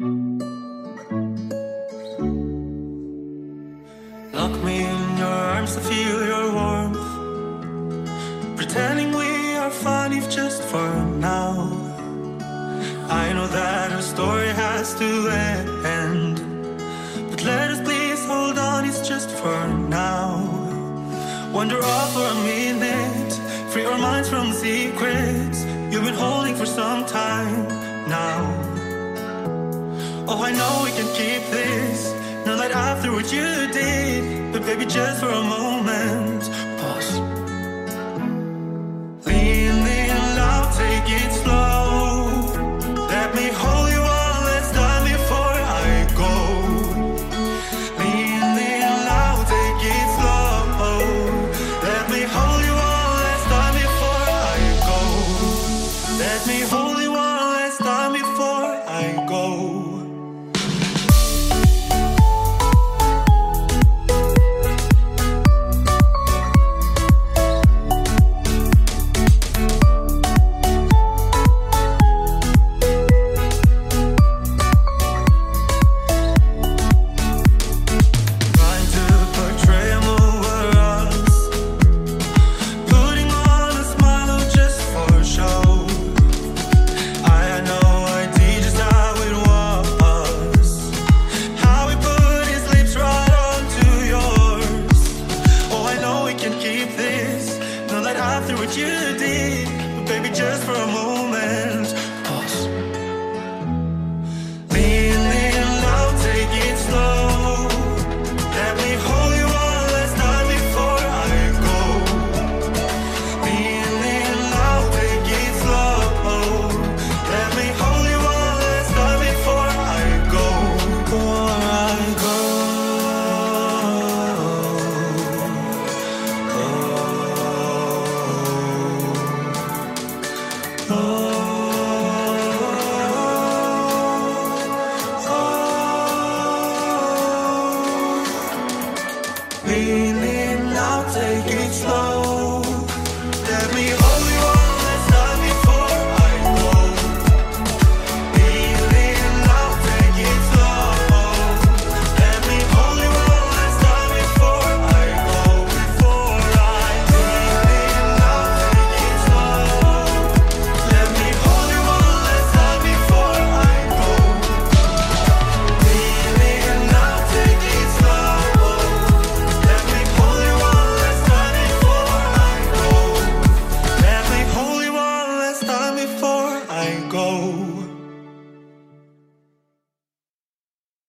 Lock me in your arms to feel your warmth. Pretending we are fine if just for now. I know that our story has to end. But let us please hold on, it's just for now. Wander off for a minute, free our minds from secrets. Oh, I know we can keep this. Now that after what you did, but baby, just for a moment. what you did, but baby, just for a moment. Feeling, I'll take it slow. go.